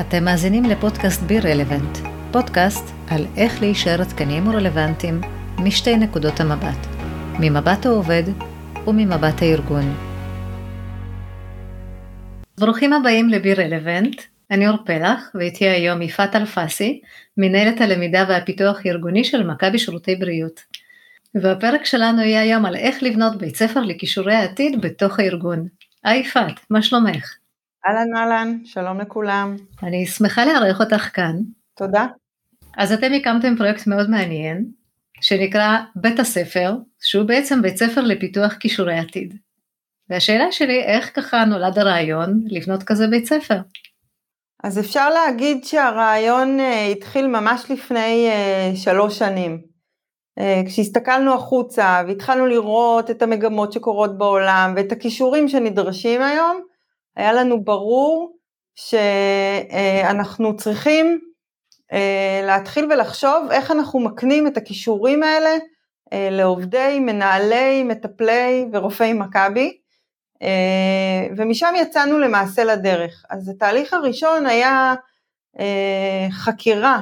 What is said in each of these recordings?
אתם מאזינים לפודקאסט בי רלוונט, פודקאסט על איך להישאר עדכניים ורלוונטיים משתי נקודות המבט, ממבט העובד וממבט הארגון. ברוכים הבאים לבי רלוונט, אני אור פלח ואיתי היום יפעת אלפסי, מנהלת הלמידה והפיתוח הארגוני של מכבי שירותי בריאות. והפרק שלנו יהיה היום על איך לבנות בית ספר לכישורי העתיד בתוך הארגון. היי יפעת, מה שלומך? אהלן אהלן, שלום לכולם. אני שמחה לארח אותך כאן. תודה. אז אתם הקמתם פרויקט מאוד מעניין, שנקרא בית הספר, שהוא בעצם בית ספר לפיתוח כישורי עתיד. והשאלה שלי, איך ככה נולד הרעיון לבנות כזה בית ספר? אז אפשר להגיד שהרעיון uh, התחיל ממש לפני uh, שלוש שנים. Uh, כשהסתכלנו החוצה והתחלנו לראות את המגמות שקורות בעולם ואת הכישורים שנדרשים היום, היה לנו ברור שאנחנו צריכים אה, להתחיל ולחשוב איך אנחנו מקנים את הכישורים האלה אה, לעובדי, מנהלי, מטפלי ורופאי מכבי, אה, ומשם יצאנו למעשה לדרך. אז התהליך הראשון היה חקירה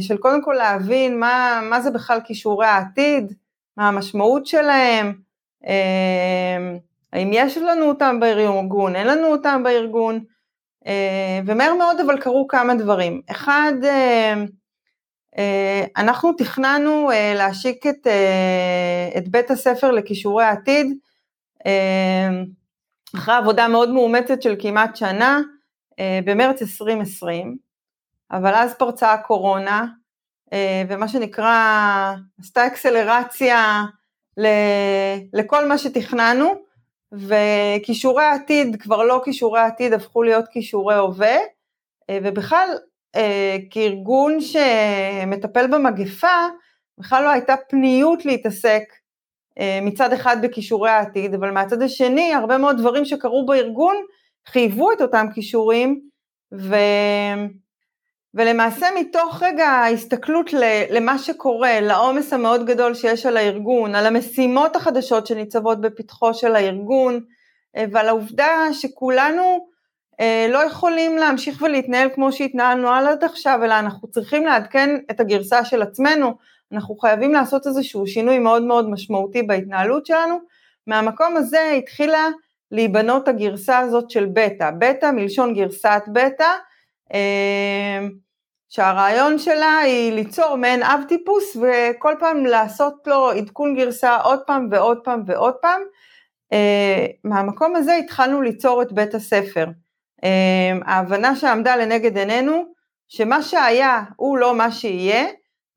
של קודם כל להבין מה, מה זה בכלל כישורי העתיד, מה המשמעות שלהם, האם יש לנו אותם בארגון, אין לנו אותם בארגון, אה, ומהר מאוד אבל קרו כמה דברים. אחד, אה, אה, אנחנו תכננו להשיק את, את בית הספר לכישורי העתיד, אחרי עבודה מאוד מאומצת של כמעט שנה, במרץ 2020, אבל אז פרצה הקורונה, ומה שנקרא, עשתה אקסלרציה לכל מה שתכננו, וכישורי העתיד כבר לא כישורי העתיד, הפכו להיות כישורי הווה, אה, ובכלל אה, כארגון שמטפל במגפה, בכלל לא הייתה פניות להתעסק אה, מצד אחד בכישורי העתיד, אבל מהצד השני הרבה מאוד דברים שקרו בארגון חייבו את אותם כישורים, ו... ולמעשה מתוך רגע ההסתכלות למה שקורה, לעומס המאוד גדול שיש על הארגון, על המשימות החדשות שניצבות בפתחו של הארגון, אה, ועל העובדה שכולנו אה, לא יכולים להמשיך ולהתנהל כמו שהתנהלנו עד עכשיו, אלא אנחנו צריכים לעדכן את הגרסה של עצמנו, אנחנו חייבים לעשות איזשהו שינוי מאוד מאוד משמעותי בהתנהלות שלנו, מהמקום הזה התחילה להיבנות הגרסה הזאת של בטא, בטא מלשון גרסת בטא, אמ, שהרעיון שלה היא ליצור מעין אב טיפוס וכל פעם לעשות לו עדכון גרסה עוד פעם ועוד פעם ועוד פעם. אמ, מהמקום הזה התחלנו ליצור את בית הספר. אמ, ההבנה שעמדה לנגד עינינו, שמה שהיה הוא לא מה שיהיה,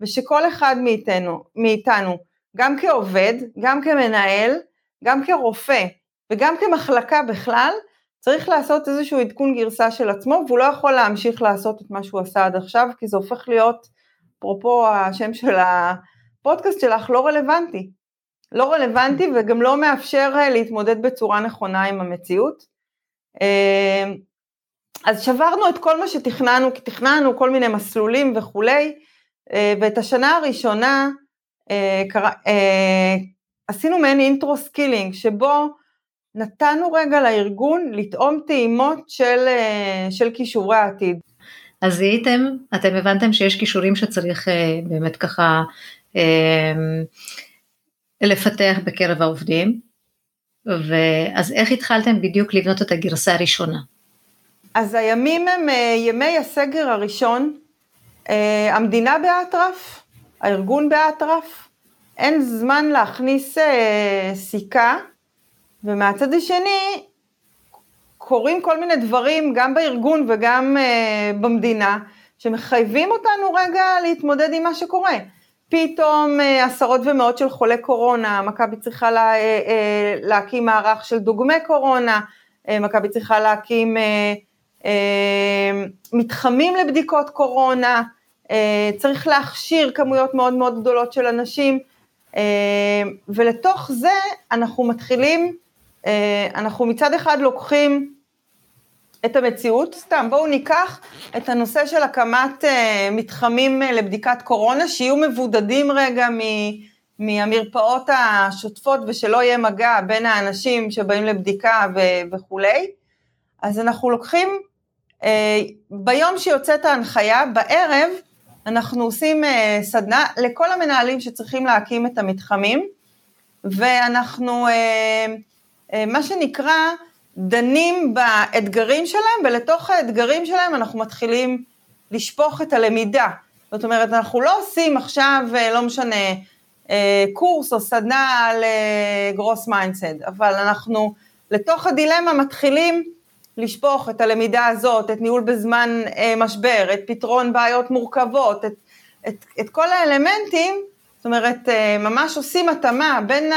ושכל אחד מאיתנו, מאיתנו גם כעובד, גם כמנהל, גם כרופא וגם כמחלקה בכלל, צריך לעשות איזשהו עדכון גרסה של עצמו, והוא לא יכול להמשיך לעשות את מה שהוא עשה עד עכשיו, כי זה הופך להיות, אפרופו השם של הפודקאסט שלך, לא רלוונטי. לא רלוונטי וגם לא מאפשר אה, להתמודד בצורה נכונה עם המציאות. אה, אז שברנו את כל מה שתכננו, כי תכננו כל מיני מסלולים וכולי, אה, ואת השנה הראשונה עשינו מעין intro skilling, שבו נתנו רגע לארגון לטעום טעימות של, אה, של כישורי העתיד. אז זיהיתם, אתם הבנתם שיש כישורים שצריך אה, באמת ככה אה, לפתח בקרב העובדים, ואז איך התחלתם בדיוק לבנות את הגרסה הראשונה? אז הימים הם ימי הסגר הראשון, המדינה באטרף, הארגון באטרף, אין זמן להכניס סיכה, ומהצד השני, קורים כל מיני דברים גם בארגון וגם uh, במדינה, שמחייבים אותנו רגע להתמודד עם מה שקורה. פתאום uh, עשרות ומאות של חולי קורונה, מכבי צריכה לה, uh, uh, להקים מערך של דוגמי קורונה, uh, מכבי צריכה להקים uh, uh, מתחמים לבדיקות קורונה, uh, צריך להכשיר כמויות מאוד מאוד גדולות של אנשים, uh, ולתוך זה אנחנו מתחילים אה, אנחנו מצד אחד לוקחים את המציאות, סתם בואו ניקח את הנושא של הקמת אה, מתחמים אה, לבדיקת קורונה, שיהיו מבודדים רגע מהמרפאות השוטפות ושלא יהיה מגע בין האנשים שבאים לבדיקה וכולי, אז אנחנו לוקחים ביום שיוצאת ההנחיה, בערב, אנחנו עושים סדנה לכל המנהלים שצריכים להקים את המתחמים, ואנחנו, מה שנקרא, דנים באתגרים שלהם, ולתוך האתגרים שלהם אנחנו מתחילים לשפוך את הלמידה. זאת אומרת, אנחנו לא עושים עכשיו, אה, לא משנה, אה, קורס או סדנה על growth mindset, אבל אנחנו לתוך הדילמה מתחילים לשפוך את הלמידה הזאת, את ניהול בזמן אה, משבר, את פתרון בעיות מורכבות, את, את, את כל האלמנטים, זאת אומרת, ממש עושים התאמה בין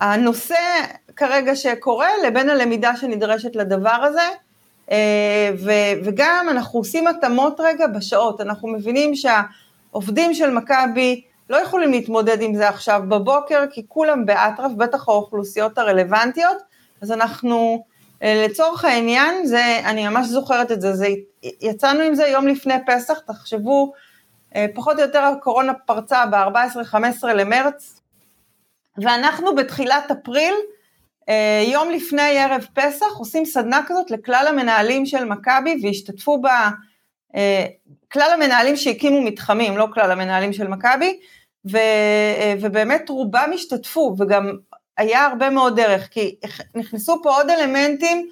הנושא כרגע שקורה לבין הלמידה שנדרשת לדבר הזה. אה, וגם אנחנו עושים התאמות רגע בשעות, אנחנו מבינים שהעובדים של מכבי לא יכולים להתמודד עם זה עכשיו בבוקר, כי כולם באטרף, בטח האוכלוסיות הרלוונטיות, אז אנחנו, אה, לצורך העניין, זה, אני ממש זוכרת את זה, זה, יצאנו עם זה יום לפני פסח, תחשבו, אה, פחות או יותר הקורונה פרצה ב-14-15 למרץ, ואנחנו בתחילת אפריל, אה, יום לפני ערב פסח עושים סדנה כזאת לכלל המנהלים של מכבי והשתתפו בה אה, כלל המנהלים שהקימו מתחמים, לא כלל המנהלים של מכבי, אה, ובאמת רובם השתתפו וגם היה הרבה מאוד דרך, כי נכנסו פה עוד אלמנטים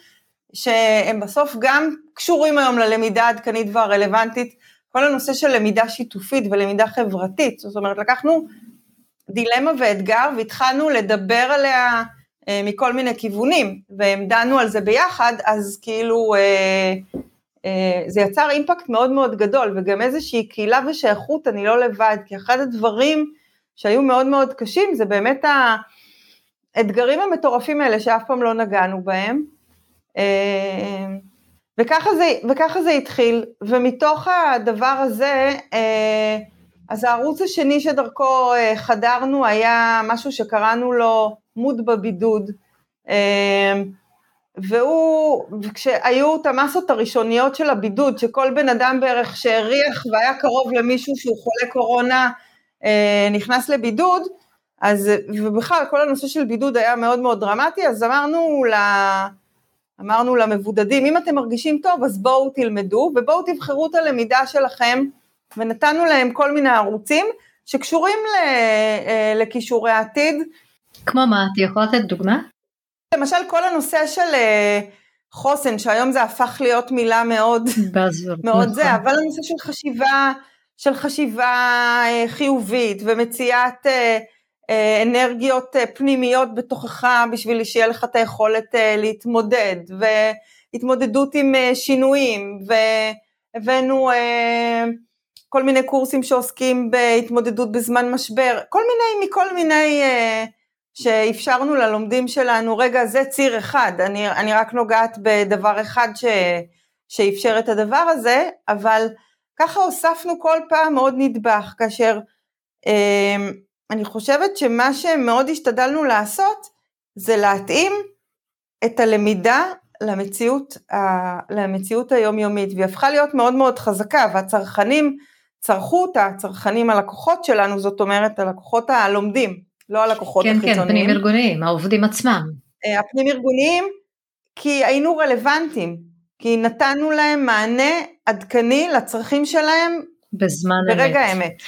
שהם בסוף גם קשורים היום ללמידה העדכנית והרלוונטית, כל הנושא של למידה שיתופית ולמידה חברתית, זאת אומרת לקחנו דילמה ואתגר והתחלנו לדבר עליה אה, מכל מיני כיוונים, והם דנו על זה ביחד, אז כאילו אה, אה, זה יצר אימפקט מאוד מאוד גדול, וגם איזושהי קהילה ושייכות, אני לא לבד, כי אחד הדברים שהיו מאוד מאוד קשים זה באמת האתגרים המטורפים האלה שאף פעם לא נגענו בהם. וככה זה, וככה זה התחיל, ומתוך הדבר הזה, אז הערוץ השני שדרכו חדרנו היה משהו שקראנו לו מוד בבידוד. אמ, והוא, כשהיו את המסות הראשוניות של הבידוד, שכל בן אדם בערך שהריח והיה קרוב למישהו שהוא חולה קורונה, אה, נכנס לבידוד, אז, ובכלל כל הנושא של בידוד היה מאוד מאוד דרמטי, אז אמרנו ל... אמרנו למבודדים, אם אתם מרגישים טוב, אז בואו תלמדו, ובואו תבחרו את הלמידה שלכם, ונתנו להם כל מיני ערוצים שקשורים אה, לכישורי העתיד, כמו מה? את יכולה לתת דוגמה? למשל כל הנושא של אה, חוסן, שהיום זה הפך להיות מילה מאוד, מאוד נכון. זה, אבל הנושא של חשיבה, של חשיבה אה, חיובית ומציאת אנרגיות פנימיות בתוכך בשביל שיהיה לך את היכולת להתמודד, והתמודדות עם שינויים, והבאנו כל מיני קורסים שעוסקים בהתמודדות בזמן משבר, כל מיני, מכל מיני שאפשרנו ללומדים שלנו, רגע, זה ציר אחד, אני, אני רק נוגעת בדבר אחד ש, שאפשר את הדבר הזה, אבל ככה הוספנו כל פעם עוד נדבך, כאשר אה, אני חושבת שמה שמאוד השתדלנו לעשות, זה להתאים את הלמידה למציאות, למציאות היומיומית, והיא הפכה להיות מאוד מאוד חזקה, והצרכנים צרכו אותה, הצרכנים הלקוחות שלנו, זאת אומרת הלקוחות הלומדים. לא הלקוחות כן, החיצוניים. כן, כן, פנים ארגוניים, העובדים עצמם. אה, הפנים ארגוניים, כי היינו רלוונטיים, כי נתנו להם מענה עדכני לצרכים שלהם בזמן ברגע אמת. האמת.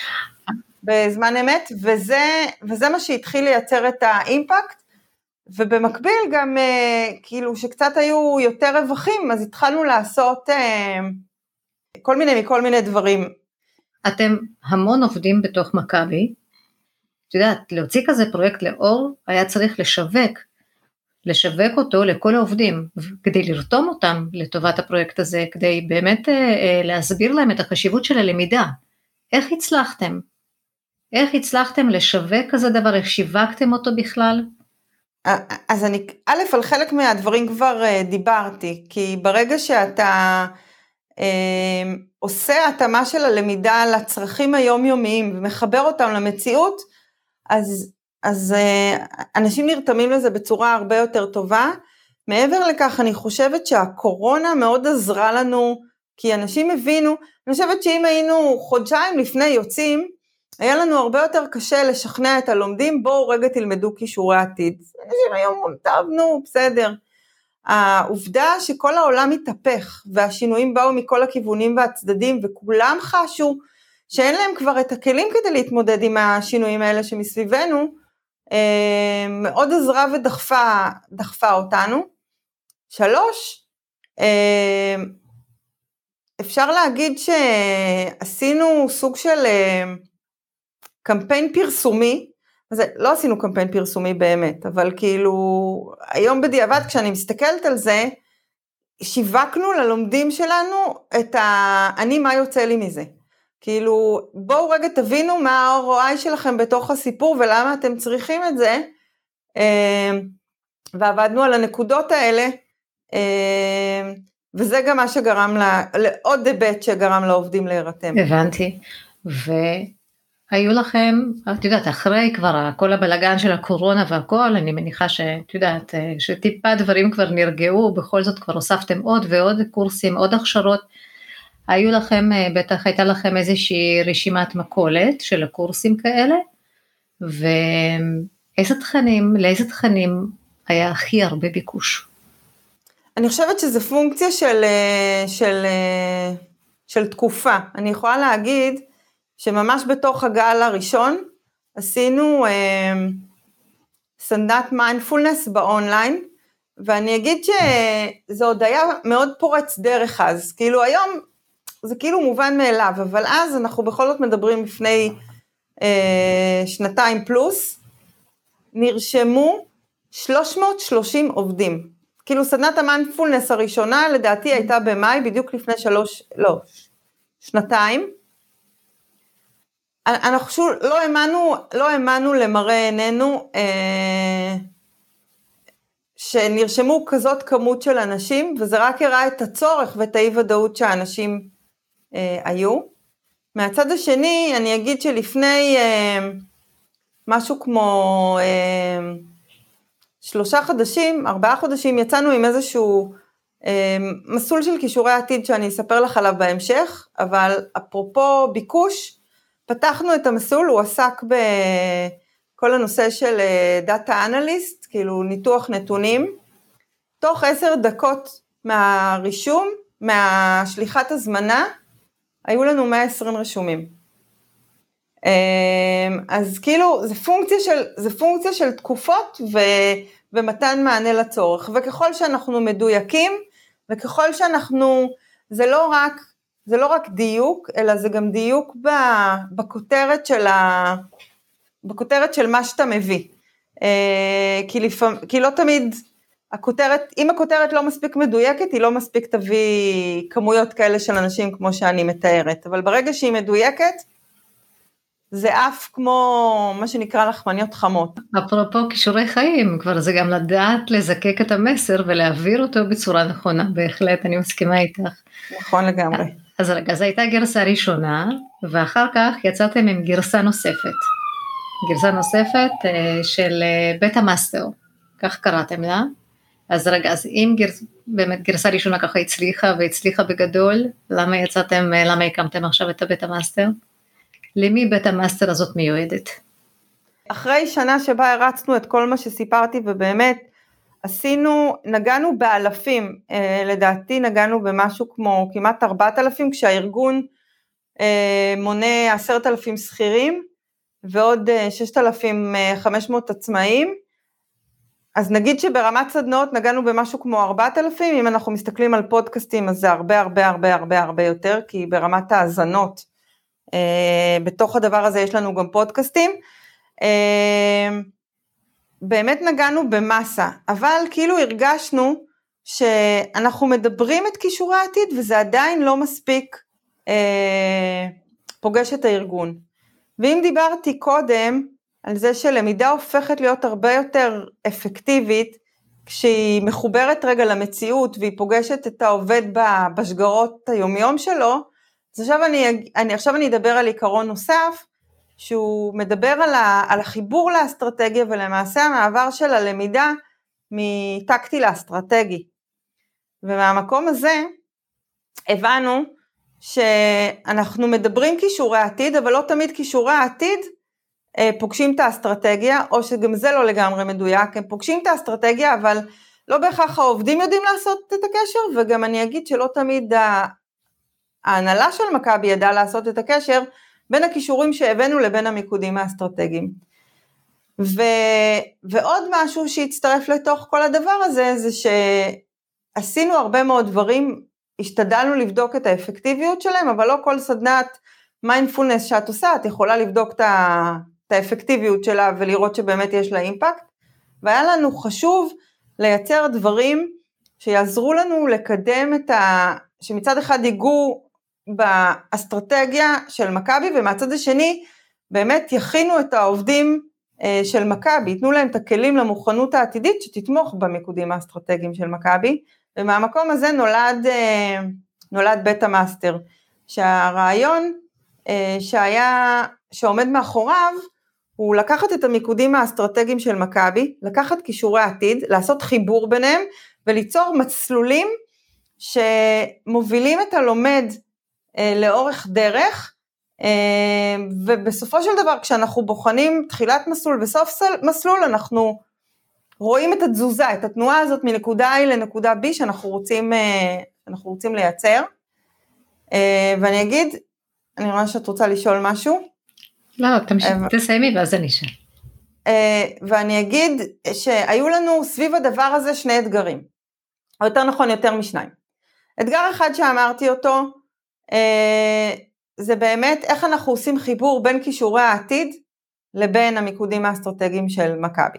בזמן אמת, וזה, וזה מה שהתחיל לייצר את האימפקט, ובמקביל גם אה, כאילו שקצת היו יותר רווחים, אז התחלנו לעשות אה, כל מיני מכל מיני דברים. אתם המון עובדים בתוך מכבי, את יודעת, להוציא כזה פרויקט לאור, היה צריך לשווק, לשווק אותו לכל העובדים, כדי לרתום אותם לטובת הפרויקט הזה, כדי באמת אה, אה, להסביר להם את החשיבות של הלמידה. איך הצלחתם? איך הצלחתם לשווק כזה דבר? איך שיווקתם אותו בכלל? אז אני, א', על חלק מהדברים כבר אה, דיברתי, כי ברגע שאתה עושה התאמה של הלמידה לצרכים היומיומיים ומחבר אותם למציאות, אז, אז אה, אנשים נרתמים לזה בצורה הרבה יותר טובה. מעבר לכך, אני חושבת שהקורונה מאוד עזרה לנו, כי אנשים הבינו, אני חושבת שאם היינו חודשיים לפני יוצאים, היה לנו הרבה יותר קשה לשכנע את הלומדים, בואו רגע תלמדו כישורי עתיד. אנשים היום, טוב, נו, בסדר. העובדה שכל העולם התהפך והשינויים באו מכל הכיוונים והצדדים וכולם חשו שאין להם כבר את הכלים כדי להתמודד עם השינויים האלה שמסביבנו, אה, מאוד עזרה ודחפה אותנו. שלוש, אה, אפשר להגיד שעשינו סוג של אה, קמפיין פרסומי, זה, לא עשינו קמפיין פרסומי באמת, אבל כאילו היום בדיעבד כשאני מסתכלת על זה, שיווקנו ללומדים שלנו את ה... אני מה יוצא לי מזה. כאילו בואו רגע תבינו מה ה-ROI שלכם בתוך הסיפור ולמה אתם צריכים את זה, אה, ועבדנו על הנקודות האלה, אה, וזה גם מה שגרם לה, לעוד היבט שגרם לעובדים להירתם. הבנתי, והיו לכם, את יודעת, אחרי כבר כל הבלגן של הקורונה והכל, אני מניחה שאת יודעת, שטיפה דברים כבר נרגעו, בכל זאת כבר הוספתם עוד ועוד קורסים, עוד הכשרות. היו לכם, בטח הייתה לכם איזושהי רשימת מכולת של הקורסים כאלה, ואיזה תכנים, לאיזה תכנים היה הכי הרבה ביקוש? אני חושבת שזה פונקציה של, אה, של, אה, של תקופה. אני יכולה להגיד שממש בתוך הגל הראשון עשינו אה, סדנת מיינדפולנס באונליין, ואני אגיד שזה עוד היה מאוד פורץ דרך אז, כאילו היום זה כאילו מובן מאליו, אבל אז אנחנו בכל זאת מדברים לפני אה, שנתיים פלוס, נרשמו 330 עובדים. כאילו סדנת המיינדפולנס הראשונה לדעתי הייתה במאי, בדיוק לפני שלוש, לא, שנתיים. אנחנו שוב לא האמנו, לא האמנו למראה עינינו אה, שנרשמו כזאת כמות של אנשים, וזה רק הראה את הצורך ואת האי ודאות שהאנשים אה, היו. מהצד השני, אני אגיד שלפני אה, משהו כמו שלושה חודשים, ארבעה חודשים, יצאנו עם איזשהו מסלול של כישורי עתיד שאני אספר לך עליו בהמשך, אבל אפרופו ביקוש, פתחנו את המסלול, הוא עסק בכל הנושא של דאטה אה, אנליסט, כאילו ניתוח נתונים. תוך עשר דקות מהרישום, מהשליחת הזמנה, היו לנו 120 רשומים. אמ, אז כאילו זה פונקציה של, זה פונקציה של תקופות ו, ומתן מענה לצורך, וככל שאנחנו מדויקים, וככל שאנחנו, זה לא רק, זה לא רק דיוק, אלא זה גם דיוק ב, בכותרת של ה... בכותרת של מה שאתה מביא. אה, כי, לפעמים, כי לא תמיד הכותרת, אם הכותרת לא מספיק מדויקת, היא לא מספיק תביא כמויות כאלה של אנשים כמו שאני מתארת, אבל ברגע שהיא מדויקת, זה עף כמו מה שנקרא לחמניות חמות. אפרופו כישורי חיים, כבר זה גם לדעת לזקק את המסר ולהעביר אותו בצורה נכונה, בהחלט, אני מסכימה איתך. נכון לגמרי. אז רגע, זו הייתה גרסה ראשונה, ואחר כך יצאתם עם גרסה נוספת. גרסה נוספת אה, של אה, Be The Master, כך קראתם לה. אז רגע, אז אם גרס, באמת גרסה ראשונה ככה הצליחה והצליחה בגדול, למה יצאתם, אה, למה הקמתם עכשיו את ה Be The Master? למי Be The Master הזאת מיועדת? אחרי שנה שבה הרצנו את כל מה שסיפרתי ובאמת עשינו, נגענו באלפים, אה, לדעתי נגענו במשהו כמו כמעט 4,000 כשהארגון אה, מונה 10,000 שכירים ועוד 6,500 עצמאים אז נגיד שברמת סדנאות נגענו במשהו כמו 4,000, אם אנחנו מסתכלים על פודקאסטים אז זה הרבה הרבה הרבה הרבה הרבה יותר, כי ברמת האזנות, אה, בתוך הדבר הזה יש לנו גם פודקאסטים. באמת נגענו במסה, אבל כאילו הרגשנו שאנחנו מדברים את כישורי העתיד וזה עדיין לא מספיק אה, פוגש את הארגון. ואם דיברתי קודם על זה שלמידה הופכת להיות הרבה יותר אפקטיבית כשהיא מחוברת רגע למציאות והיא פוגשת את העובד בשגרות היומיום שלו, אז עכשיו אני, אני, עכשיו אני אדבר על עיקרון נוסף, שהוא מדבר על, ה, על החיבור לאסטרטגיה ולמעשה המעבר של הלמידה מטקטי לאסטרטגי. ומהמקום הזה הבנו שאנחנו מדברים כישורי עתיד, אבל לא תמיד כישורי העתיד אה, פוגשים את האסטרטגיה, או שגם זה לא לגמרי מדויק, הם פוגשים את האסטרטגיה, אבל לא בהכרח העובדים יודעים לעשות את הקשר, וגם אני אגיד שלא תמיד ההנהלה של מכבי ידעה לעשות את הקשר בין הכישורים שהבאנו לבין המיקודים האסטרטגיים. ו, ועוד משהו שהצטרף לתוך כל הדבר הזה, זה שעשינו הרבה מאוד דברים, השתדלנו לבדוק את האפקטיביות שלהם, אבל לא כל סדנת מיינדפולנס שאת עושה, את יכולה לבדוק את, ה, את האפקטיביות שלה ולראות שבאמת יש לה אימפקט. והיה לנו חשוב לייצר דברים שיעזרו לנו לקדם את ה... שמצד אחד ייגעו באסטרטגיה של מכבי ומהצד השני באמת יכינו את העובדים אה, של מכבי, ייתנו להם את הכלים למוכנות העתידית שתתמוך במיקודים האסטרטגיים של מכבי ומהמקום הזה נולד, אה, נולד בית המאסטר שהרעיון אה, שהיה, שעומד מאחוריו הוא לקחת את המיקודים האסטרטגיים של מכבי, לקחת כישורי עתיד, לעשות חיבור ביניהם וליצור מסלולים שמובילים את הלומד לאורך דרך, אה, ובסופו של דבר כשאנחנו בוחנים תחילת מסלול וסוף מסלול אנחנו רואים את התזוזה, את התנועה הזאת מנקודה A לנקודה B שאנחנו רוצים, אה, רוצים לייצר. אה, ואני אגיד, אני רואה שאת רוצה לשאול משהו. לא, תמשיך, אה, תסיימי ואז אני אשאל. אה, ואני אגיד שהיו לנו סביב הדבר הזה שני אתגרים, או יותר נכון יותר משניים. אתגר אחד שאמרתי אותו, אה, זה באמת איך אנחנו עושים חיבור בין כישורי העתיד לבין המיקודים האסטרטגיים של מכבי.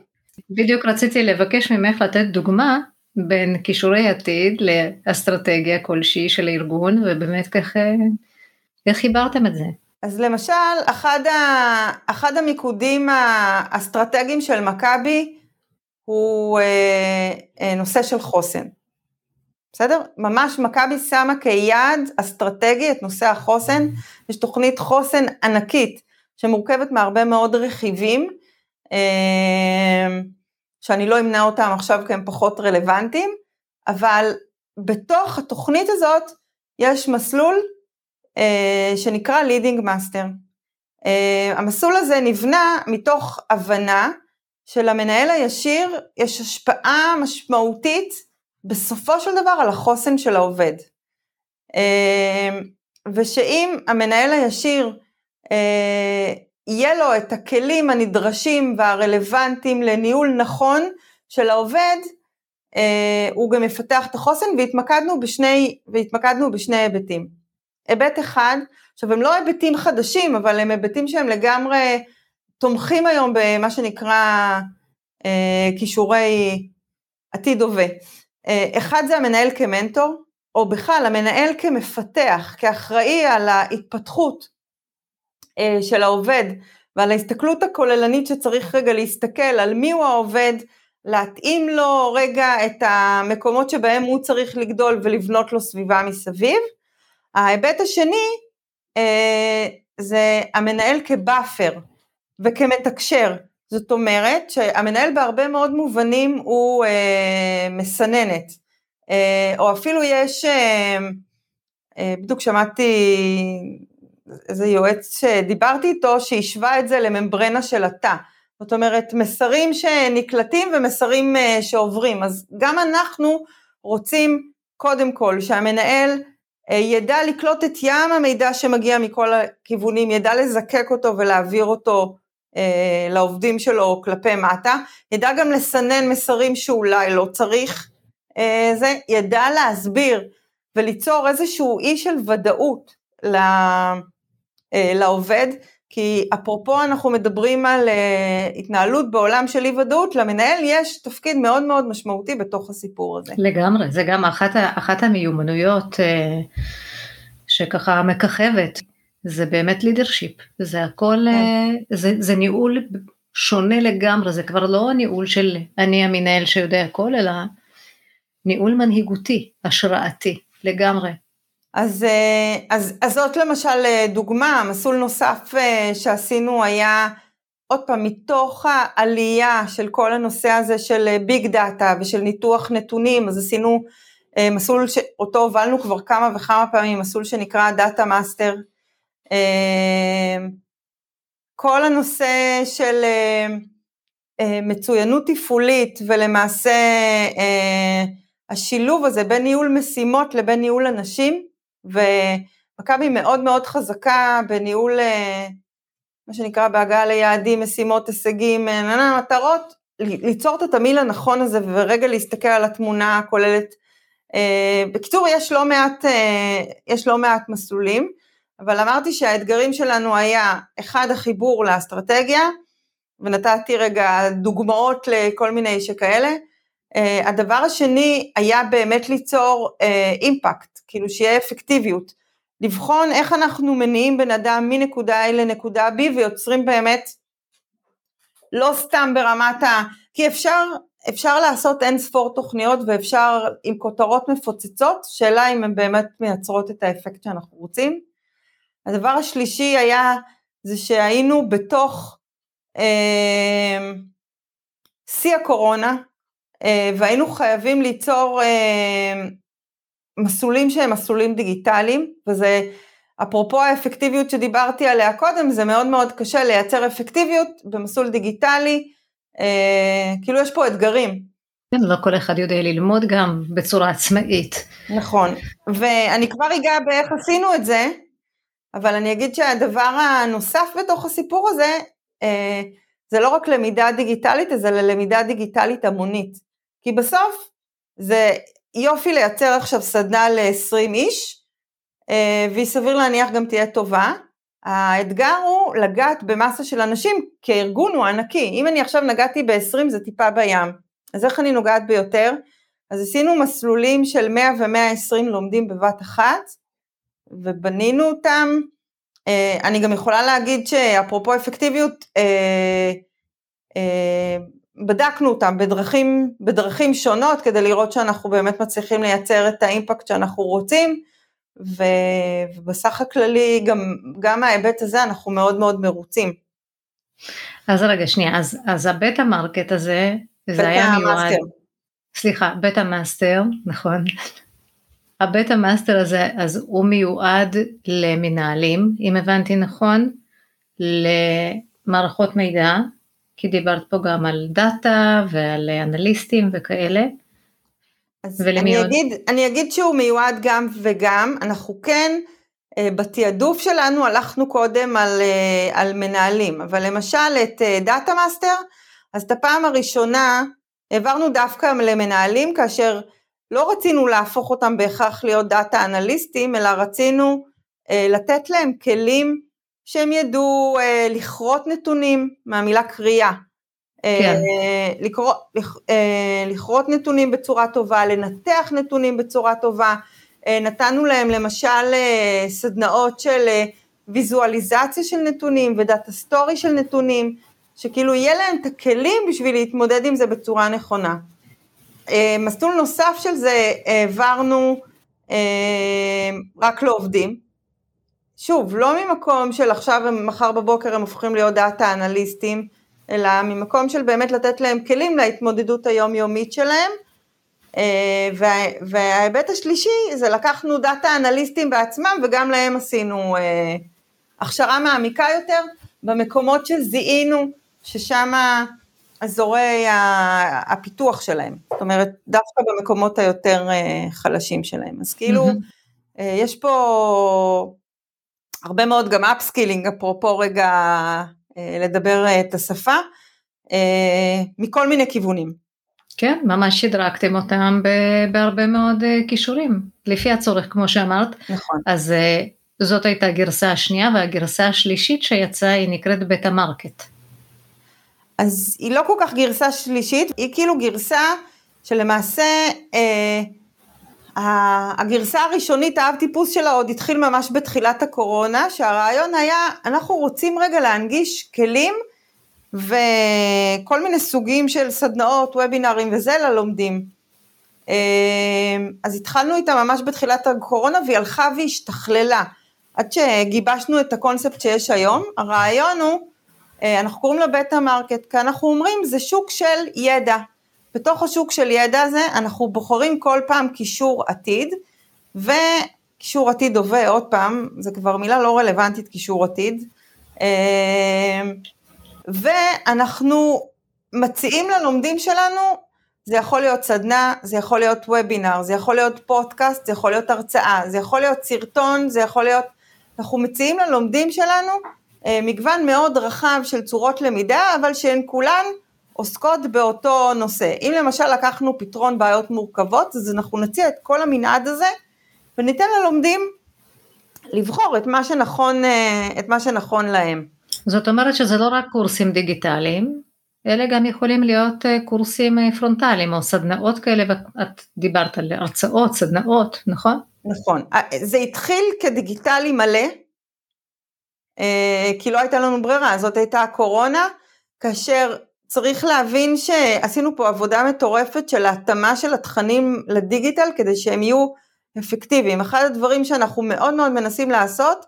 בדיוק רציתי לבקש ממך לתת דוגמה בין כישורי עתיד לאסטרטגיה כלשהי של הארגון, ובאמת ככה, איך חיברתם את זה? אז למשל, אחד, ה, אחד המיקודים האסטרטגיים של מכבי הוא אה, אה, נושא של חוסן. בסדר? ממש מכבי שמה כיעד אסטרטגי את נושא החוסן, יש תוכנית חוסן ענקית שמורכבת מהרבה מאוד רכיבים, אה, שאני לא אמנה אותם עכשיו כי הם פחות רלוונטיים, אבל בתוך התוכנית הזאת יש מסלול אה, שנקרא leading master. אה, המסלול הזה נבנה מתוך הבנה שלמנהל הישיר יש השפעה משמעותית בסופו של דבר על החוסן של העובד. אה, ושאם המנהל הישיר יהיה לו את הכלים הנדרשים והרלוונטיים לניהול נכון של העובד, הוא גם יפתח את החוסן והתמקדנו בשני, והתמקדנו בשני היבטים. היבט אחד, עכשיו הם לא היבטים חדשים, אבל הם היבטים שהם לגמרי תומכים היום במה שנקרא אה, כישורי עתיד הווה. אה, אחד זה המנהל כמנטור, או בכלל המנהל כמפתח, כאחראי על ההתפתחות אה, של העובד ועל ההסתכלות הכוללנית שצריך רגע להסתכל על מי הוא העובד, להתאים לו רגע את המקומות שבהם הוא צריך לגדול ולבנות לו סביבה מסביב. ההיבט השני אה, זה המנהל כבאפר וכמתקשר, זאת אומרת שהמנהל בהרבה מאוד מובנים הוא אה, מסננת, אה, או אפילו יש, אה, אה, בדיוק שמעתי איזה יועץ שדיברתי איתו שהשווה את זה לממברנה של התא, זאת אומרת מסרים שנקלטים ומסרים אה, שעוברים, אז גם אנחנו רוצים קודם כל שהמנהל אה, ידע לקלוט את ים המידע שמגיע מכל הכיוונים, ידע לזקק אותו ולהעביר אותו לעובדים שלו כלפי מטה, ידע גם לסנן מסרים שאולי לא צריך, אה, זה, ידע להסביר וליצור איזשהו אי של ודאות אה, לעובד, כי אפרופו אנחנו מדברים על uh, התנהלות בעולם של אי ודאות, למנהל יש תפקיד מאוד מאוד משמעותי בתוך הסיפור הזה. לגמרי, זה גם אחת, אחת המיומנויות uh, שככה מככבת, זה באמת לידרשיפ, זה הכל, uh, זה, זה ניהול שונה לגמרי, זה כבר לא ניהול של אני המנהל שיודע הכל, אלא ניהול מנהיגותי, השראתי, לגמרי. אז, אה, אז, אז זאת למשל אה, דוגמה, מסלול נוסף אה, שעשינו היה עוד פעם מתוך העלייה של כל הנושא הזה של big data ושל ניתוח נתונים, אז עשינו מסלול שאותו הובלנו כבר כמה וכמה פעמים, מסלול שנקרא data master. כל הנושא של מצוינות תפעולית ולמעשה השילוב הזה בין ניהול משימות לבין ניהול אנשים, ומכבי מאוד מאוד חזקה בניהול, מה שנקרא בהגעה ליעדים, משימות, הישגים, מטרות, ליצור את התמיל הנכון הזה ורגע להסתכל על התמונה הכוללת. בקיצור, יש לא מעט, יש לא מעט מסלולים. אבל אמרתי שהאתגרים שלנו היה, אחד, החיבור לאסטרטגיה, ונתתי רגע דוגמאות לכל מיני שכאלה. Uh, הדבר השני היה באמת ליצור אימפקט, uh, כאילו שיהיה אפקטיביות. לבחון איך אנחנו מניעים בן אדם מנקודה A לנקודה B ויוצרים באמת, לא סתם ברמת ה... כי אפשר, אפשר לעשות אין ספור תוכניות ואפשר עם כותרות מפוצצות, שאלה אם הן באמת מייצרות את האפקט שאנחנו רוצים. הדבר השלישי היה זה שהיינו בתוך אה, שיא הקורונה אה, והיינו חייבים ליצור אה, מסלולים שהם מסלולים דיגיטליים וזה אפרופו האפקטיביות שדיברתי עליה קודם זה מאוד מאוד קשה לייצר אפקטיביות במסלול דיגיטלי אה, כאילו יש פה אתגרים. כן, לא כל אחד יודע ללמוד גם בצורה עצמאית. נכון, ואני כבר אגע באיך עשינו את זה, אבל אני אגיד שהדבר הנוסף בתוך הסיפור הזה, אה, זה לא רק למידה דיגיטלית, זה ללמידה דיגיטלית המונית. כי בסוף זה יופי לייצר עכשיו סדנה ל-20 איש, אה, והיא סביר להניח גם תהיה טובה. האתגר הוא לגעת במסה של אנשים, כי הארגון הוא ענקי. אם אני עכשיו נגעתי ב-20 זה טיפה בים. אז איך אני נוגעת ביותר? אז עשינו מסלולים של 100 ו-120 לומדים בבת אחת, ובנינו אותם. אה, אני גם יכולה להגיד שאפרופו אפקטיביות, אה, אה, בדקנו אותם בדרכים, בדרכים שונות כדי לראות שאנחנו באמת מצליחים לייצר את האימפקט שאנחנו רוצים, ובסך הכללי גם, גם ההיבט הזה אנחנו מאוד מאוד מרוצים. אז רגע שנייה, אז, אז ה Be The Market הזה, זה היה מיועד, סליחה, Be The Master, נכון, ה Be The Master הזה, אז הוא מיועד למנהלים, אם הבנתי נכון, למערכות מידע, כי דיברת פה גם על data ועל אנליסטים וכאלה. אז אני אגיד, אני אגיד שהוא מיועד גם וגם, אנחנו כן אה, בתעדוף שלנו הלכנו קודם על, אה, על מנהלים, אבל למשל את data אה, master, אז את הפעם הראשונה העברנו דווקא למנהלים כאשר לא רצינו להפוך אותם בהכרח להיות data אנליסטים, אלא רצינו אה, לתת להם כלים שהם ידעו אה, לכרות נתונים מהמילה כרייה. אה, כן. אה, לקרוא, לכ, אה, לכרות נתונים בצורה טובה, לנתח נתונים בצורה טובה. אה, נתנו להם למשל אה, סדנאות של אה, ויזואליזציה של נתונים ו data story של נתונים, שכאילו יהיה להם את הכלים בשביל להתמודד עם זה בצורה נכונה. אה, מסלול נוסף של זה העברנו אה, רק לעובדים. שוב, לא ממקום של עכשיו ומחר בבוקר הם הופכים להיות data אנליסטים, אלא ממקום של באמת לתת להם כלים להתמודדות היומיומית שלהם. אה, וההיבט השלישי זה לקחנו דאטה אנליסטים בעצמם וגם להם עשינו הכשרה מעמיקה יותר במקומות שזיהינו ששם אזורי הפיתוח שלהם, זאת אומרת דווקא במקומות היותר אה, חלשים שלהם, אז כאילו mm-hmm. יש פה הרבה מאוד גם upskilling, אפרופו רגע אה, לדבר את השפה, מכל מיני כיוונים. כן, ממש שדרגתם אותם בהרבה מאוד כישורים, לפי הצורך כמו שאמרת. נכון. אז זאת הייתה הגרסה השנייה, והגרסה השלישית שיצאה היא נקראת בית המרקט. אז היא לא כל כך גרסה שלישית, היא כאילו גרסה שלמעשה אה, הגרסה הראשונית, האב טיפוס שלה עוד התחיל ממש בתחילת הקורונה, שהרעיון היה, אנחנו רוצים רגע להנגיש כלים וכל מיני סוגים של סדנאות, וובינארים וזה ללומדים. אה, אז התחלנו איתה ממש בתחילת הקורונה והיא הלכה והשתכללה. עד שגיבשנו את הקונספט שיש היום, הרעיון הוא אנחנו קוראים לו Beta Market, כי אנחנו אומרים זה שוק של ידע. בתוך השוק של ידע הזה אנחנו בוחרים כל פעם כישור עתיד, וכישור עתיד הווה, עוד פעם, זה כבר מילה לא רלוונטית כישור עתיד, אה, ואנחנו מציעים ללומדים שלנו, זה יכול להיות סדנה, זה יכול להיות וובינר, זה יכול להיות פודקאסט, זה יכול להיות הרצאה, זה יכול להיות סרטון, זה יכול להיות, אנחנו מציעים ללומדים שלנו אה, מגוון מאוד רחב של צורות למידה, אבל שהן כולן עוסקות באותו נושא. אם למשל לקחנו פתרון בעיות מורכבות, אז אנחנו נציע את כל המנעד הזה, וניתן ללומדים לבחור את מה שנכון, אה, את מה שנכון להם. זאת אומרת שזה לא רק קורסים דיגיטליים, אלה גם יכולים להיות אה, קורסים אה, פרונטליים או סדנאות כאלה, ואת דיברת על הרצאות, סדנאות, נכון? נכון. זה התחיל כדיגיטלי מלא, כי לא הייתה לנו ברירה, זאת הייתה הקורונה, כאשר צריך להבין שעשינו פה עבודה מטורפת של התאמה של התכנים לדיגיטל כדי שהם יהיו אפקטיביים. אחד הדברים שאנחנו מאוד מאוד מנסים לעשות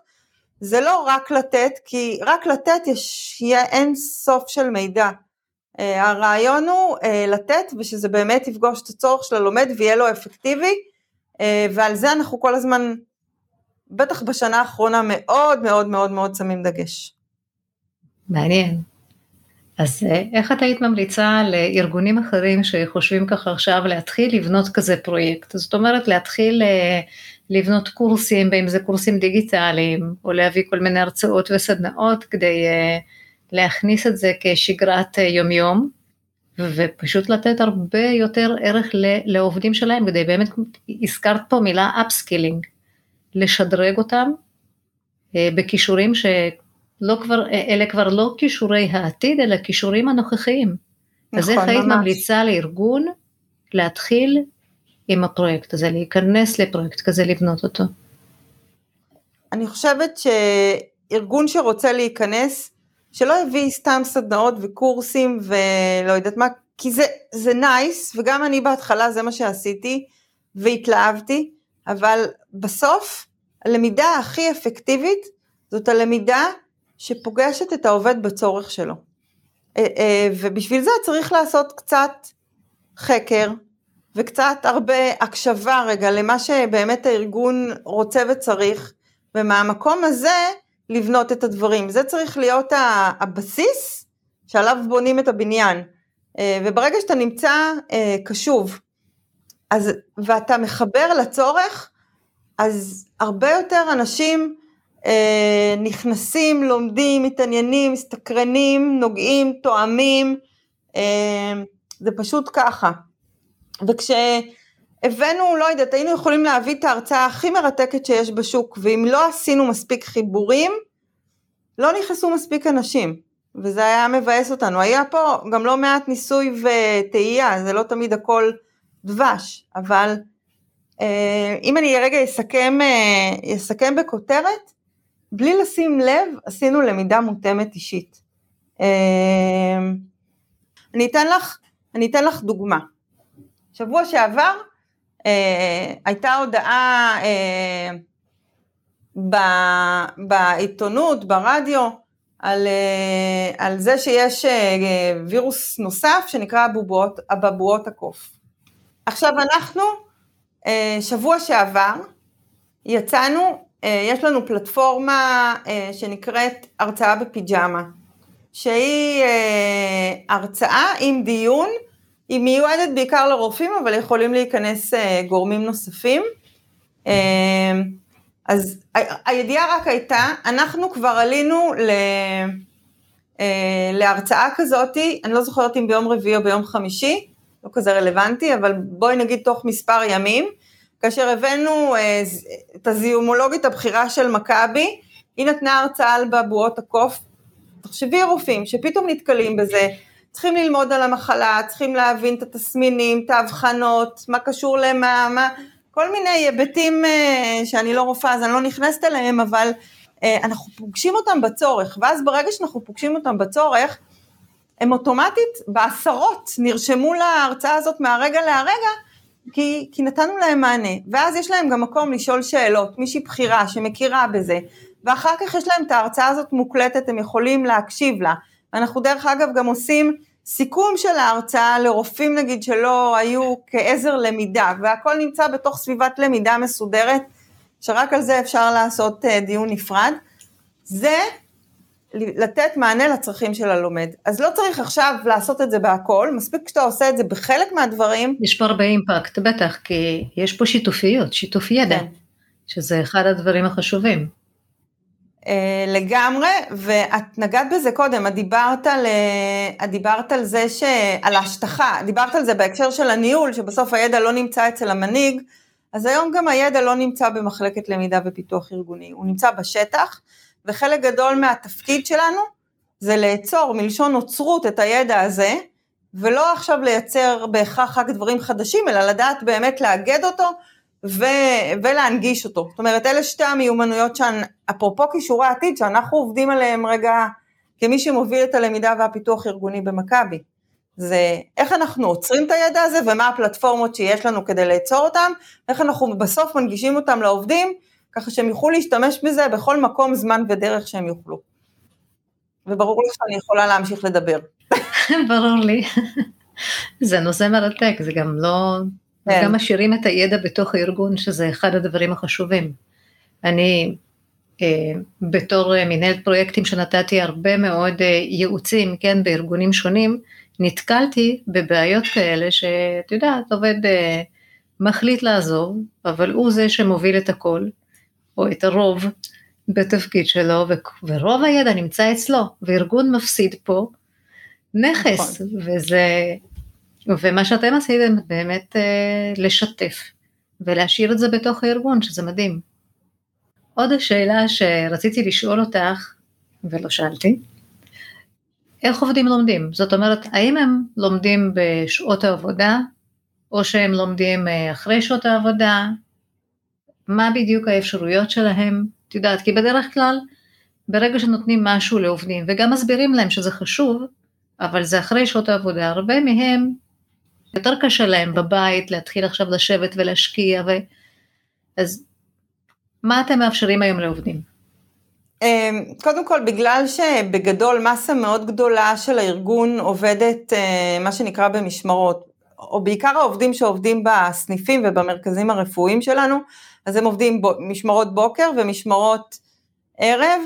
זה לא רק לתת, כי רק לתת יש, יהיה אין סוף של מידע. Uh, הרעיון הוא uh, לתת ושזה באמת יפגוש את הצורך של הלומד ויהיה לו אפקטיבי, ועל זה אנחנו כל הזמן, בטח בשנה האחרונה, מאוד מאוד מאוד מאוד שמים דגש. מעניין. אז איך את היית ממליצה לארגונים אחרים שחושבים ככה עכשיו להתחיל לבנות כזה פרויקט? זאת אומרת להתחיל לבנות קורסים, אם זה קורסים דיגיטליים, או להביא כל מיני הרצאות וסדנאות כדי להכניס את זה כשגרת יומיום, ופשוט לתת הרבה יותר ערך לעובדים שלהם, כדי באמת, הזכרת פה מילה upskilling, לשדרג אותם בכישורים שלא כבר, אלה כבר לא כישורי העתיד, אלא כישורים הנוכחיים. נכון, אז איך היית ממליצה לארגון להתחיל עם הפרויקט הזה, להיכנס לפרויקט כזה, לבנות אותו? אני חושבת שארגון שרוצה להיכנס, שלא הביא סתם סדנאות וקורסים ולא יודעת מה, כי זה, זה נייס, וגם אני בהתחלה זה מה שעשיתי, והתלהבתי, אבל בסוף הלמידה הכי אפקטיבית זאת הלמידה שפוגשת את העובד בצורך שלו. אה, אה, ובשביל זה צריך לעשות קצת חקר, וקצת הרבה הקשבה רגע למה שבאמת הארגון רוצה וצריך, ומהמקום הזה לבנות את הדברים. זה צריך להיות הבסיס שעליו בונים את הבניין. אה, וברגע שאתה נמצא קשוב, אז, ואתה מחבר לצורך, אז הרבה יותר אנשים אה, נכנסים, לומדים, מתעניינים, מסתקרנים, נוגעים, תואמים, זה פשוט ככה. וכשהבאנו, לא יודעת, היינו יכולים להביא את ההרצאה הכי מרתקת שיש בשוק, ואם לא עשינו מספיק חיבורים, לא נכנסו מספיק אנשים, וזה היה מבאס אותנו. היה פה גם לא מעט ניסוי וטעייה, זה לא תמיד הכל דבש, אבל אה, אם אני רגע אסכם, אה, אסכם בכותרת, בלי לשים לב, עשינו למידה מותאמת אישית. אה, אני אתן לך, אני אתן לך דוגמה. שבוע שעבר אה, הייתה הודעה אה, ב, בעיתונות, ברדיו, על, על זה שיש וירוס נוסף שנקרא אבבואות הקוף. עכשיו אנחנו, אה, שבוע שעבר, יצאנו, אה, יש לנו פלטפורמה אה, שנקראת הרצאה בפיג'מה, שהיא אה, הרצאה עם דיון היא מיועדת בעיקר לרופאים, אבל יכולים להיכנס גורמים נוספים. אז הידיעה רק הייתה, אנחנו כבר עלינו ל... אה, להרצאה כזאתי, אני לא זוכרת אם ביום רביעי או ביום חמישי, לא כזה רלוונטי, אבל בואי נגיד תוך מספר ימים, כאשר הבאנו את הזיהומולוגית הבכירה של מכבי, היא נתנה הרצאה על בבואות הקוף, תחשבי רופאים שפתאום נתקלים בזה, צריכים ללמוד על המחלה, צריכים להבין את התסמינים, את ההבחנות, מה קשור למה, מה, כל מיני היבטים אה, שאני לא רופאה אז אני לא נכנסת אליהם, אבל אה, אנחנו פוגשים אותם בצורך, ואז ברגע שאנחנו פוגשים אותם בצורך, הם אוטומטית בעשרות נרשמו להרצאה הזאת מהרגע להרגע, כי, כי נתנו להם מענה, ואז יש להם גם מקום לשאול שאלות, מישהי בכירה שמכירה בזה, ואחר כך יש להם את ההרצאה הזאת מוקלטת, הם יכולים להקשיב לה. אנחנו דרך אגב גם עושים סיכום של ההרצאה לרופאים נגיד שלא היו כעזר למידה, והכל נמצא בתוך סביבת למידה מסודרת, שרק על זה אפשר לעשות אה, דיון נפרד. זה לתת מענה לצרכים של הלומד. אז לא צריך עכשיו לעשות את זה בהכל, מספיק שאתה עושה את זה בחלק מהדברים. יש פה הרבה אימפקט, בטח, כי יש פה שיתופיות, שיתוף ידע, כן. שזה אחד הדברים החשובים. אה, לגמרי, ואת נגעת בזה קודם, את דיברת על, את דיברת על זה, ש... על ההשטחה, דיברת על זה בהקשר של הניהול, שבסוף הידע לא נמצא אצל המנהיג, אז היום גם הידע לא נמצא במחלקת למידה ופיתוח ארגוני, הוא נמצא בשטח, וחלק גדול מהתפקיד שלנו זה לאצור מלשון נוצרות את הידע הזה, ולא עכשיו לייצר בהכרח רק דברים חדשים, אלא לדעת באמת לאגד אותו ו- ולהנגיש אותו. זאת אומרת, אלה שתי המיומנויות שאפרופו כישורי העתיד, שאנחנו עובדים עליהם רגע כמי שמוביל את הלמידה והפיתוח ארגוני במכבי. זה איך אנחנו עוצרים את הידע הזה ומה הפלטפורמות שיש לנו כדי לאצור אותם, איך אנחנו בסוף מנגישים אותם לעובדים, ככה שהם יוכלו להשתמש בזה בכל מקום, זמן ודרך שהם יוכלו. וברור לי שאני יכולה להמשיך לדבר. ברור לי. זה נושא מרתק, זה גם לא... כן. גם משאירים את הידע בתוך הארגון, שזה אחד הדברים החשובים. אני, אה, בתור אה, מנהלת פרויקטים שנתתי הרבה מאוד אה, ייעוצים, כן, בארגונים שונים, נתקלתי בבעיות כאלה שאת יודעת, עובד אה, מחליט לעזוב, אבל הוא זה שמוביל את הכל, או את הרוב בתפקיד שלו, ורוב הידע נמצא אצלו, וארגון מפסיד פה נכס, נכון. וזה, ומה שאתם עשיתם באמת אה, לשתף, ולהשאיר את זה בתוך הארגון, שזה מדהים. עוד השאלה שרציתי לשאול אותך, ולא שאלתי, איך עובדים לומדים? זאת אומרת, האם הם לומדים בשעות העבודה, או שהם לומדים אה, אחרי שעות העבודה? מה בדיוק האפשרויות שלהם? את יודעת, כי בדרך כלל, ברגע שנותנים משהו לעובדים, וגם מסבירים להם שזה חשוב, אבל זה אחרי שעות העבודה, הרבה מהם, יותר קשה להם בבית להתחיל עכשיו לשבת ולהשקיע, ו... אז מה אתם מאפשרים היום לעובדים? אמ, קודם כל, בגלל שבגדול מסה מאוד גדולה של הארגון עובדת אה, מה שנקרא במשמרות, או בעיקר העובדים שעובדים בסניפים ובמרכזים הרפואיים שלנו, אז הם עובדים משמרות בוקר ומשמרות ערב,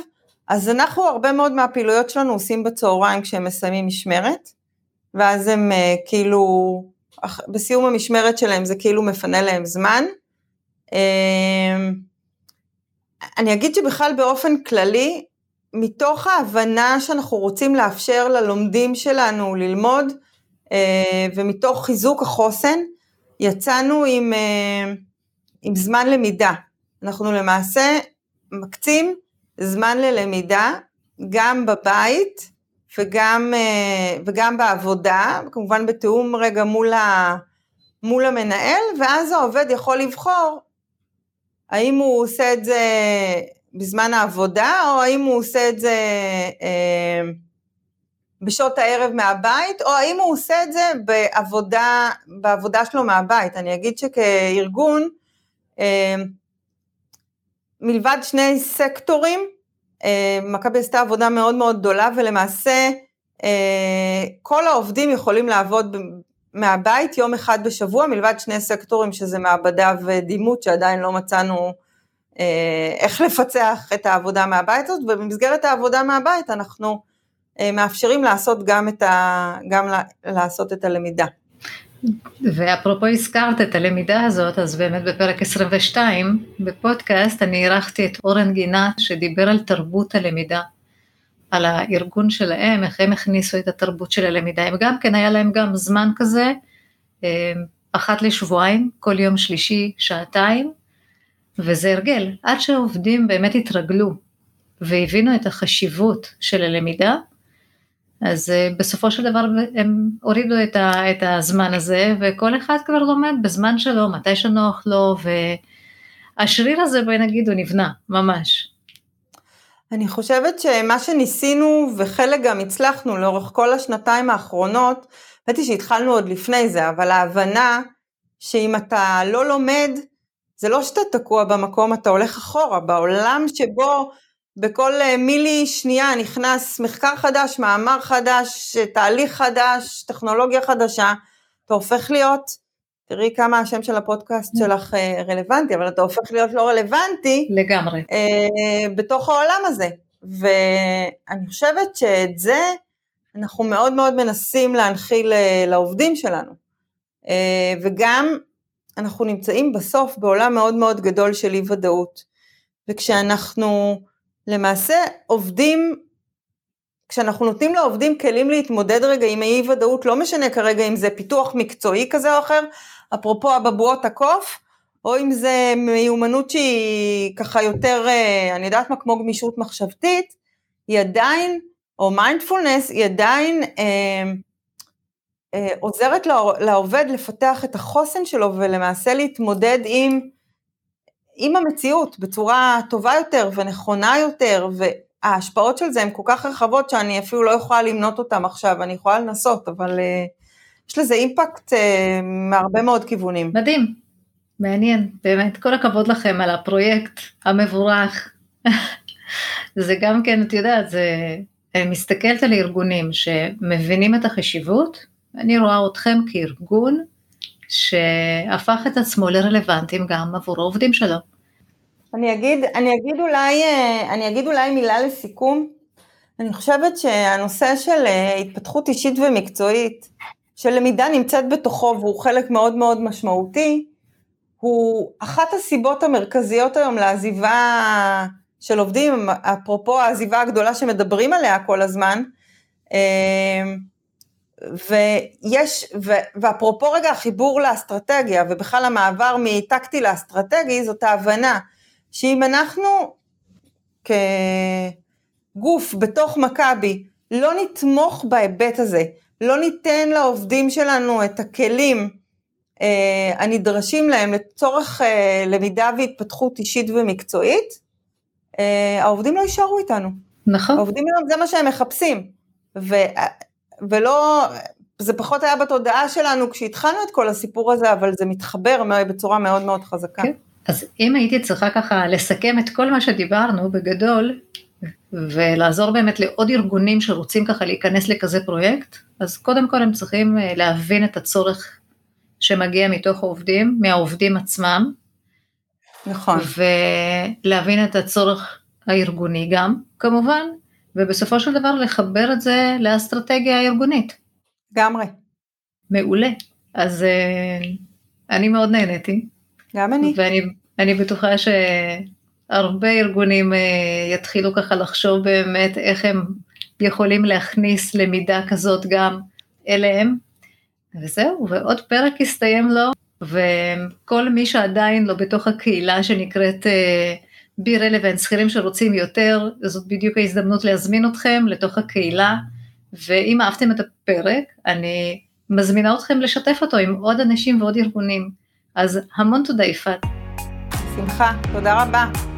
אז אנחנו הרבה מאוד מהפעילויות שלנו עושים בצהריים כשהם מסיימים משמרת, ואז הם אה, כאילו, בסיום המשמרת שלהם זה כאילו מפנה להם זמן. אמ, אני אגיד שבכלל באופן כללי, מתוך ההבנה שאנחנו רוצים לאפשר ללומדים שלנו ללמוד, אה, ומתוך חיזוק החוסן, יצאנו עם, אה, עם זמן למידה. אנחנו למעשה מקצים זמן ללמידה, גם בבית וגם, אה, וגם בעבודה, כמובן בתיאום רגע מול, ה, מול המנהל, ואז העובד יכול לבחור האם הוא עושה את זה בזמן העבודה, או האם הוא עושה את זה אה, בשעות הערב מהבית, או האם הוא עושה את זה בעבודה, בעבודה שלו מהבית. אני אגיד שכארגון, אה, מלבד שני סקטורים, אה, מכבי עשתה עבודה מאוד מאוד גדולה, ולמעשה אה, כל העובדים יכולים לעבוד מהבית יום אחד בשבוע, מלבד שני סקטורים שזה מעבדה ודימות, שעדיין לא מצאנו איך לפצח את העבודה מהבית הזאת, ובמסגרת העבודה מהבית אנחנו מאפשרים לעשות גם, את ה, גם לעשות את הלמידה. ואפרופו הזכרת את הלמידה הזאת, אז באמת בפרק 22 בפודקאסט אני אירחתי את אורן גינת שדיבר על תרבות הלמידה. על הארגון שלהם, איך הם הכניסו את התרבות של הלמידה, הם גם כן היה להם גם זמן כזה, אה, אחת לשבועיים, כל יום שלישי, שעתיים, וזה הרגל, עד שהעובדים באמת התרגלו והבינו את החשיבות של הלמידה, אז אה, בסופו של דבר הם הורידו את, ה, את הזמן הזה, וכל אחד כבר לומד בזמן שלו, מתי שנוח לו, והשריר הזה בואי נגיד הוא נבנה, ממש. אני חושבת שמה שניסינו וחלק גם הצלחנו לאורך כל השנתיים האחרונות, האמת היא שהתחלנו עוד לפני זה, אבל ההבנה שאם אתה לא לומד, זה לא שאתה תקוע במקום, אתה הולך אחורה, בעולם שבו בכל אה, מילי שנייה נכנס מחקר חדש, מאמר חדש, תהליך חדש, טכנולוגיה חדשה, אתה הופך להיות תראי כמה השם של הפודקאסט mm. שלך אה, רלוונטי, אבל אתה הופך להיות לא רלוונטי. לגמרי. אה, בתוך העולם הזה. ואני חושבת שאת זה אנחנו מאוד מאוד מנסים להנחיל לעובדים שלנו. וגם אנחנו נמצאים בסוף בעולם מאוד מאוד גדול של אי ודאות. וכשאנחנו למעשה עובדים, כשאנחנו נותנים לעובדים כלים להתמודד רגע עם האי ודאות, לא משנה כרגע אם זה פיתוח מקצועי כזה או אחר, אפרופו אבבואות הקוף, או אם זה מיומנות שהיא ככה יותר, אה, אני יודעת מה, כמו גמישות מחשבתית, היא עדיין, או מיינדפולנס, היא עדיין אה, אה, עוזרת לעובד לפתח את החוסן שלו ולמעשה להתמודד עם, עם המציאות בצורה טובה יותר ונכונה יותר, וההשפעות של זה הן כל כך רחבות שאני אפילו לא יכולה למנות אותן עכשיו, אני יכולה לנסות, אבל יש לזה אימפקט מהרבה מאוד כיוונים. מדהים, מעניין, באמת, כל הכבוד לכם על הפרויקט המבורך. זה גם כן, את יודעת, זה, מסתכלת על ארגונים שמבינים את החשיבות, אני רואה אתכם כארגון שהפך את עצמו לרלוונטיים גם עבור העובדים שלו. אני אגיד, אני אגיד אולי, אני אגיד אולי מילה לסיכום. אני חושבת שהנושא של התפתחות אישית ומקצועית, שלמידה נמצאת בתוכו והוא חלק מאוד מאוד משמעותי, הוא אחת הסיבות המרכזיות היום לעזיבה של עובדים, אפרופו העזיבה הגדולה שמדברים עליה כל הזמן, אמ, ויש, ו, ואפרופו רגע החיבור לאסטרטגיה ובכלל המעבר מטקטי לאסטרטגי, זאת ההבנה שאם אנחנו כגוף בתוך מכבי לא נתמוך בהיבט הזה, לא ניתן לעובדים שלנו את הכלים אה, הנדרשים להם לצורך אה, למידה והתפתחות אישית ומקצועית, אה, העובדים לא יישארו איתנו. נכון. העובדים זה מה שהם מחפשים. ו, ולא, זה פחות היה בתודעה שלנו כשהתחלנו את כל הסיפור הזה, אבל זה מתחבר בצורה מאוד מאוד חזקה. כן. אז אם הייתי צריכה ככה לסכם את כל מה שדיברנו בגדול, ולעזור באמת לעוד ארגונים שרוצים ככה להיכנס לכזה פרויקט, אז קודם כל הם צריכים להבין את הצורך שמגיע מתוך העובדים, מהעובדים עצמם. נכון. ולהבין את הצורך הארגוני גם, כמובן, ובסופו של דבר לחבר את זה לאסטרטגיה הארגונית. לגמרי. מעולה. אז uh, אני מאוד נהניתי. גם אני. ואני בטוחה שהרבה ארגונים uh, יתחילו ככה לחשוב באמת איך הם יכולים להכניס למידה כזאת גם אליהם. וזהו, ועוד פרק הסתיים לו, וכל מי שעדיין לא בתוך הקהילה שנקראת בי uh, רלוונט, שכירים שרוצים יותר, זאת בדיוק ההזדמנות להזמין אתכם לתוך הקהילה, ואם אהבתם את הפרק, אני מזמינה אתכם לשתף אותו עם עוד אנשים ועוד ארגונים. אז המון תודה יפעת. בשמחה, תודה רבה.